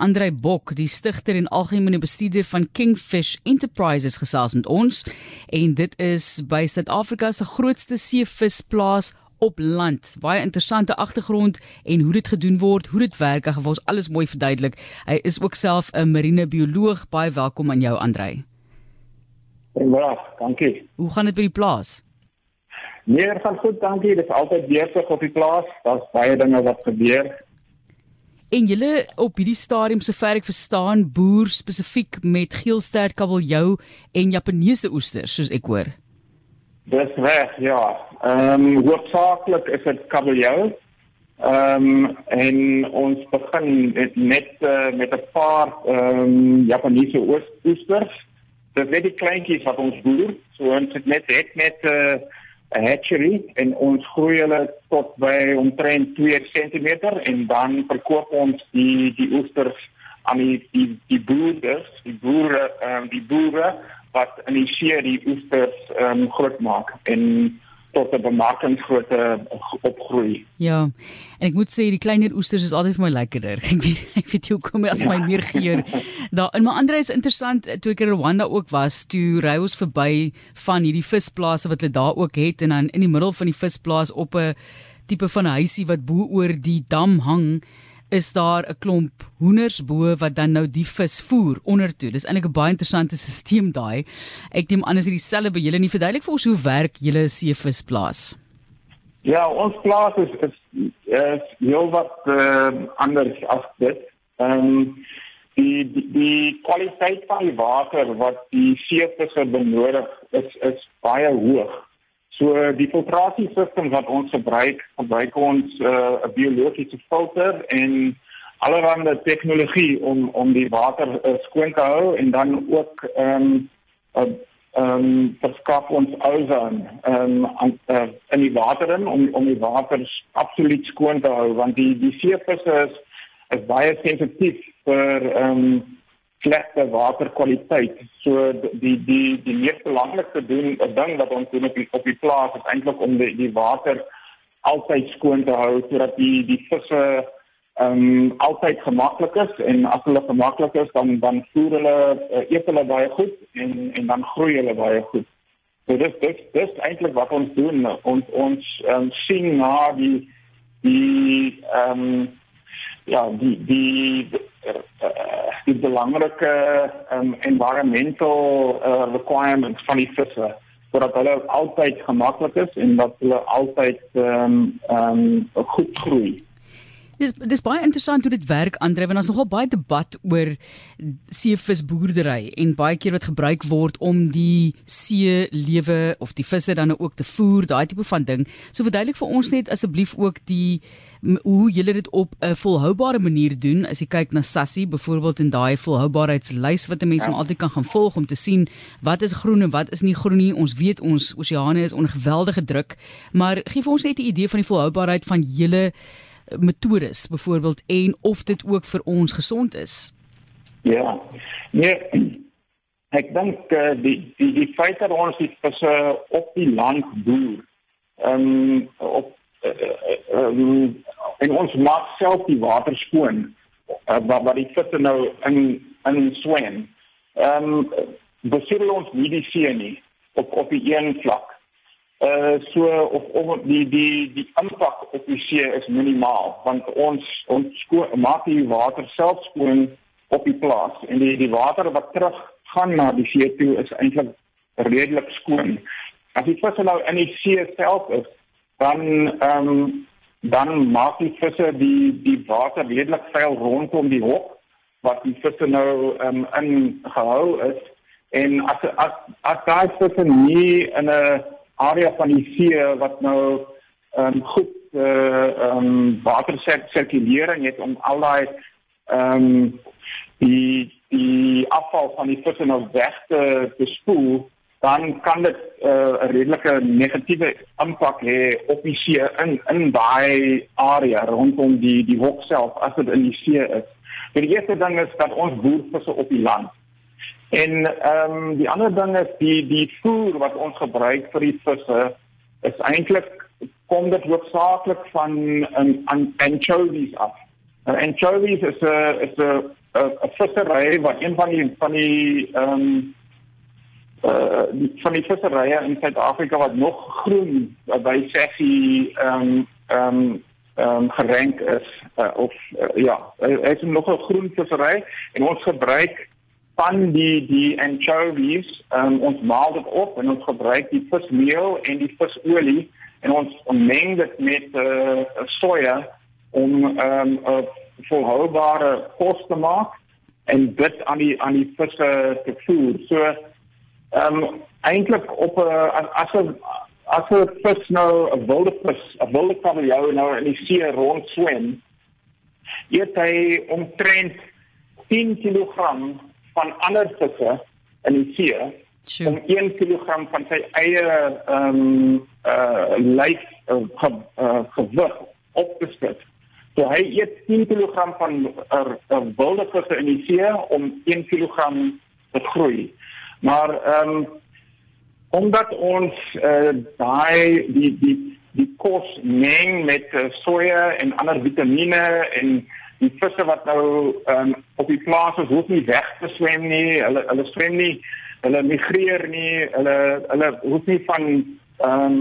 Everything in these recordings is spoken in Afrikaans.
Andrei Bok, die stigter en algemene bestuurder van Kingfish Enterprises gesels met ons en dit is by Suid-Afrika se grootste seevisplaas op land. Baie interessante agtergrond en hoe dit gedoen word, hoe dit werk, hy gaan ons alles mooi verduidelik. Hy is ook self 'n marine bioloog. Baie welkom aan jou Andrei. Ja, dankie. Hoe gaan dit by die plaas? Dit gaan goed, dankie. Dit is altyd besig op die plaas. Daar's baie dinge wat gebeur. En julle op hierdie stadium sover ek verstaan, boer spesifiek met geelstert kabeljou en Japaneese oesters, soos ek hoor. Dis reg, ja. Ehm um, hoofsaaklik is dit kabeljou. Ehm um, en ons begin met met, uh, met 'n paar ehm um, Japaneese oesters. Dit is die kleintjies wat ons boer. So ons het net het met 'n uh, hatchery en ons groei hulle tot by omtrent 2 cm en dan verkoop ons die die oesters aan die die, die boere, die boere, ehm um, die boere wat initieer die oesters ehm um, groot maak en tot 'n bemarkingsgrootte opgroei. Ja. En ek moet sê die kleiner oesters is altyd vir my lekkerder. Ek weet ek weet jy hoekom as my ja. meer geur. Daar in my ander is interessant toe ek in Rwanda ook was, toe ry ons verby van hierdie visplase wat hulle daar ook het en dan in die middel van die visplaas op 'n tipe van 'n huisie wat bo oor die dam hang is daar 'n klomp hoenders bo wat dan nou die vis voer ondertoe. Dis eintlik 'n baie interessante stelsel daai. Ek neem aan as dit dieselfde by julle nie verduidelik vir ons hoe werk julle seevisplaas. Ja, ons plaas is is, is heel wat uh, anders as dit. Ehm um, die, die die kwaliteit van die water wat die seevisse benodig is is baie hoog. So die filtrasiesisteem wat ons gebruik, gebruik ons uh, 'n uh, biologiese filter en allerlei tegnologie om om die water uh, skoon te hou en dan ook ehm um, uh, ehm um, verskaf ons ozon ehm um, uh, in die water in om om die water absoluut skoon te hou want die die seevisse is is baie sensitief vir ehm um, slegte waterkwaliteit. So die die die mees belangrikste ding, 'n ding wat ons doen op die, op die plaas is eintlik om die die water altyd skoon te hou sodat die die visse ehm um, altyd gemaklik is en as hulle gemaklik is dan dan voer hulle uh, eet hulle baie goed en en dan groei hulle baie goed. So dis dis dis eintlik wat ons doen. Ons ons um, sien na die die ehm um, ja die die uh, die belangrike um, environmental uh, requirements van die visse sodat hulle altyd gemaklik is en dat hulle altyd ehm um, ehm um, goed groei. Dis dis baie interessant hoe dit werk Andre want ons nogal baie debat oor seevisboerdery en baie keer wat gebruik word om die see lewe of die visse dan ook te voer, daai tipe van ding. So verduidelik vir ons net asseblief ook die hoe julle dit op 'n volhoubare manier doen as jy kyk na Sassie byvoorbeeld in daai volhoubaarheidslys wat 'n mens ja. altyd kan gaan volg om te sien wat is groen en wat is nie groen nie. Ons weet ons oseane is onder geweldige druk, maar gee vir ons net 'n idee van die volhoubaarheid van julle metodes byvoorbeeld en of dit ook vir ons gesond is. Ja. Nee. Ek dink uh, die die die feit dat ons dit as uh, op die land boer. Ehm um, op uh, um, en ons maak self die water skoon uh, wat die visse nou in in swem. Ehm um, besoedel ons nie die see nie op op die een vlak. Uh so of of die die die impak op die see is minimaal want ons ons maak die water self skoon op die plaas en die die water wat terug gaan na die see toe is eintlik redelik skoon. As die visse nou in die see self is, dan ehm um, dan maak die visse die die water redelik vuil rondom die hok wat die visse nou ehm um, in gehou is en as as as daai visse nie in 'n area van die see wat nou ehm um, goed uh, ehm um, water sirkulering het om al daai ehm um, die die afval van die visse nou weg te, te spoel dan kan dit eh, 'n uh, redelike negatiewe impak hê op die see in in daai area rondom die die hok self as dit in die see is. Die eerste ding is dat ons boer visse op die land En ehm um, die ander ding is die die voer wat ons gebruik vir die visse is eintlik kom dit hoofsaaklik van 'n an, anchovies af. En anchovies is 'n is 'n 'n vissery wat een van die van die ehm um, uh van die visserye in Suid-Afrika wat nog groen by sessie ehm um, ehm um, ehm um, gerank is uh, of uh, ja, hy is nog 'n groen vissery en ons gebruik van die die anchovies um, ons maal dit op en ons gebruik die vismeel en die visolie en ons meng dit met uh, soja om um, 'n volhoubare kos te maak en dit aan die aan die visse te voer. So ehm um, eintlik op 'n as 'n as 'n vis nou 'n wilde vis, 'n wilde kabeljou nou in die see rond swem, eet hy omtrent 10 kg van ander visse in die see sure. om 1 kg van sy eie ehm um, uh lyf uh, ge, uh, gewig op te sit. So hy eet 10 kg van uh, uh, wilde visse in die see om 1 kg te groei. Maar ehm um, omdat ons uh, daai die die die kos meng met uh, soja en ander vitamiene en die visse wat nou um, op die plaas is hoef nie weg te swem nie. Hulle hulle swem nie, hulle migreer nie. Hulle hulle hoef nie van ehm um,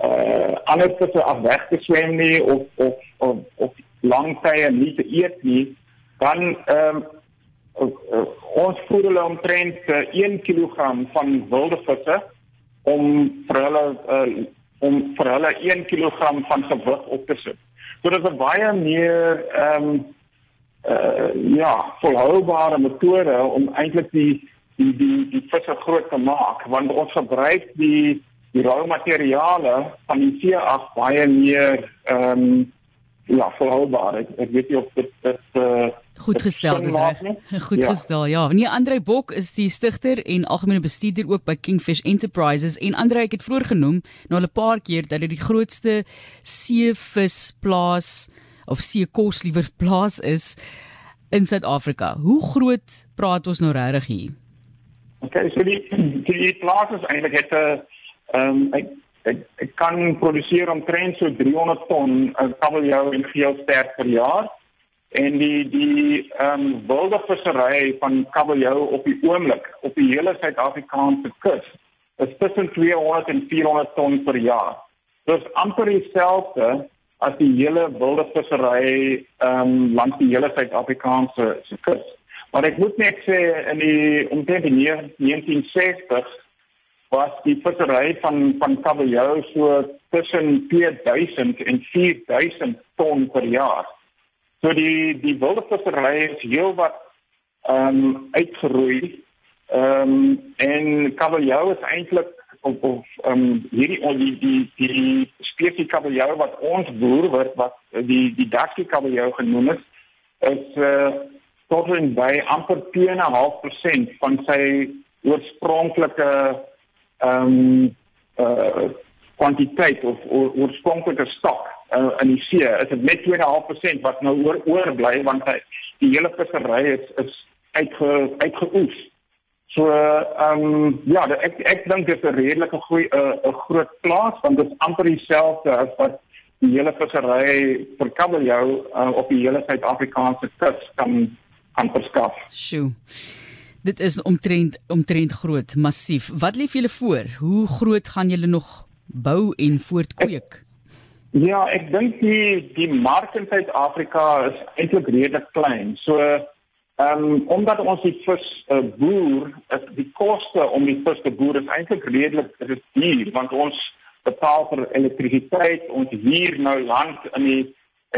uh ander visse af weg te swem nie of of of, of lang tye nie te eet nie. Dan ehm um, ons voer hulle omtrent uh, 1 kg van wilde visse om vir hulle uh, om vir hulle 1 kg van gewig op te sit. So dit is 'n baie meer ehm um, uh, ja, volhoubare metode om eintlik die die die die visse groot te maak want ons gebruik die die rou materiale van die see af baie meer ehm um, ja, volhoubaar. Ek, ek weet nie of dit dit uh, goed gestel is reg. Goed ja. gestel. Ja, nee Andre Bok is die stigter en algemene bestuurder ook by Kingfish Enterprises en Andre ek het vroeër genoem nou al 'n paar keer dat dit die grootste seevisplaas of seekos liewer plaas is in Suid-Afrika. Hoe groot praat ons nou regtig hier? Okay, so die die plaas is eintlik het 'n ehm um, ek ek kan produseer omtrent so 300 ton uh, kabeljou en geelster per jaar en die die ehm um, wilde vissery van kabeljou op die oomblik op die hele Suid-Afrikaanse kus is tussen 200 en 400 ton per jaar. Dit is amper dieselfde as die hele wilde vissery ehm um, langs die hele Suid-Afrikaanse kus. Maar ek moet net sê in die omtrent in 1960 was die vissery van van kabeljou so tussen 2000 en 4000 ton per jaar. So die die wilde vissery is heelwat ehm um, uitgeroei. Ehm um, en kabeljou is eintlik of of ehm um, hierdie die die die spesies kabeljou wat ons boer wat wat die die dakkie kabeljou genoem is is uh, tot en by amper 2.5% van sy oorspronklike ehm um, uh kwantiteit of oorspronklike stok uh, in die see is dit net 2.5% wat nou oor oorbly want hy, die hele vissery is is uitge uitgeoes. So ehm um, ja, ek ek dink dit is 'n redelike goeie 'n uh, groot plaas want dit is amper dieselfde as wat die hele vissery vir kabeljou uh, op die hele Suid-Afrikaanse kus kan kan verskaf. Sjoe. Dit is omtrent omtrent groot, massief. Wat lê vir julle voor? Hoe groot gaan julle nog bou en voortkweek? Ja, ek dink die die mark in Suid-Afrika is eintlik redelik klein. So ehm um, omdat ons die vis uh, boer, is die koste om die vis te boer is eintlik redelik duur want ons betaal vir elektrisiteit, ons huur nou land in die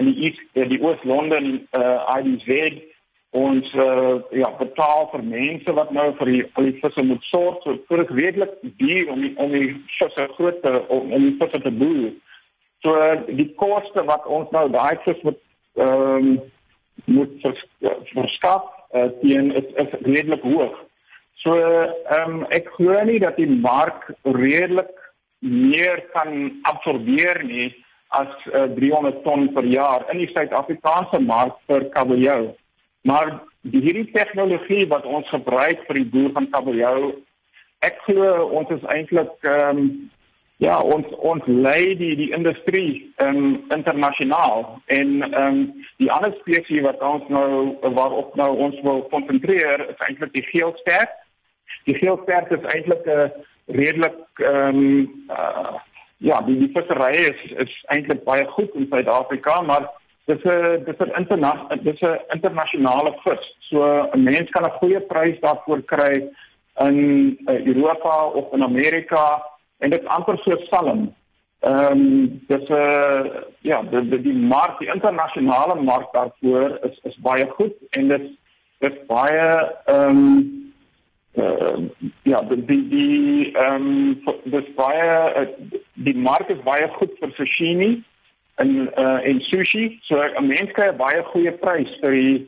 in die East, die Oos-London uh, IDZ ons uh, ja betaal vir mense wat nou vir die al die visse moet sorg so vir redelik duur om die, om die visse groot om, om die visse te boer. So die koste wat ons nou daai vis moet ehm um, moet vers, verskaf uh, teen is, is redelik hoog. So ehm um, ek glo nie dat die mark redelik meer kan absorbeer nie as uh, 300 ton per jaar in die Suid-Afrikaanse mark vir kabeljou. Maar die hierdie tegnologie wat ons gebruik vir die boer van kabeljou, ek glo ons is eintlik ehm um, Ja, ons ons lei die die industrie um, internasionaal en ehm um, die ander spesies wat ons nou waarop nou ons wil konsentreer is eintlik die geelstert. Die geelstert is eintlik 'n redelik ehm um, uh, ja, die, die vissery is is eintlik baie goed in Suid-Afrika, maar dis 'n dis 'n interna dis 'n internasionale vis. So 'n mens kan 'n goeie prys daarvoor kry in uh, Europa of in Amerika en dit amper so salm. Ehm um, dis 'n uh, ja, die die, die mark, die internasionale mark daarvoor is is baie goed en dit is baie ehm um, uh, ja die die ehm um, dis baie uh, die mark is baie goed vir sashimi en uh, en sushi so 'n mens kry 'n baie goeie prys vir die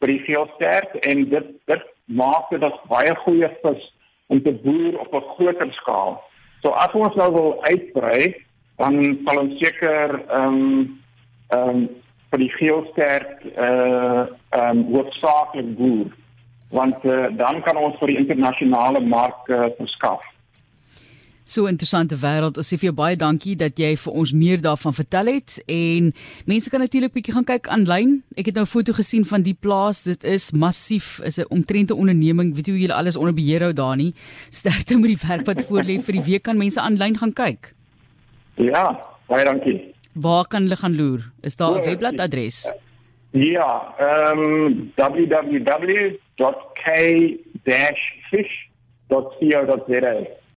vir die veelstert en dit dit maak dit as baie goeie vis om te boer op 'n groter skaal. So as ons nou wil uitbrei, dan sal ons seker ehm um, ehm um, vir die veelstert eh uh, ehm um, hoofsaaklik boer want uh, dan kan ons vir die internasionale mark uh, verskaf. So interessante wêreld. Ons sê vir jou baie dankie dat jy vir ons meer daarvan vertel het en mense kan natuurlik bietjie gaan kyk aanlyn. Ek het nou 'n foto gesien van die plaas. Dit is massief. Is 'n omtrente onderneming. Weet jy hoe julle alles onder beheer hou daar nie? Sterkte met die werk wat voor lê vir die week kan mense aanlyn gaan kyk. Ja, baie dankie. Waar kan hulle gaan loer? Is daar 'n webblad adres? Ja, ehm um, www.k-fish.co.za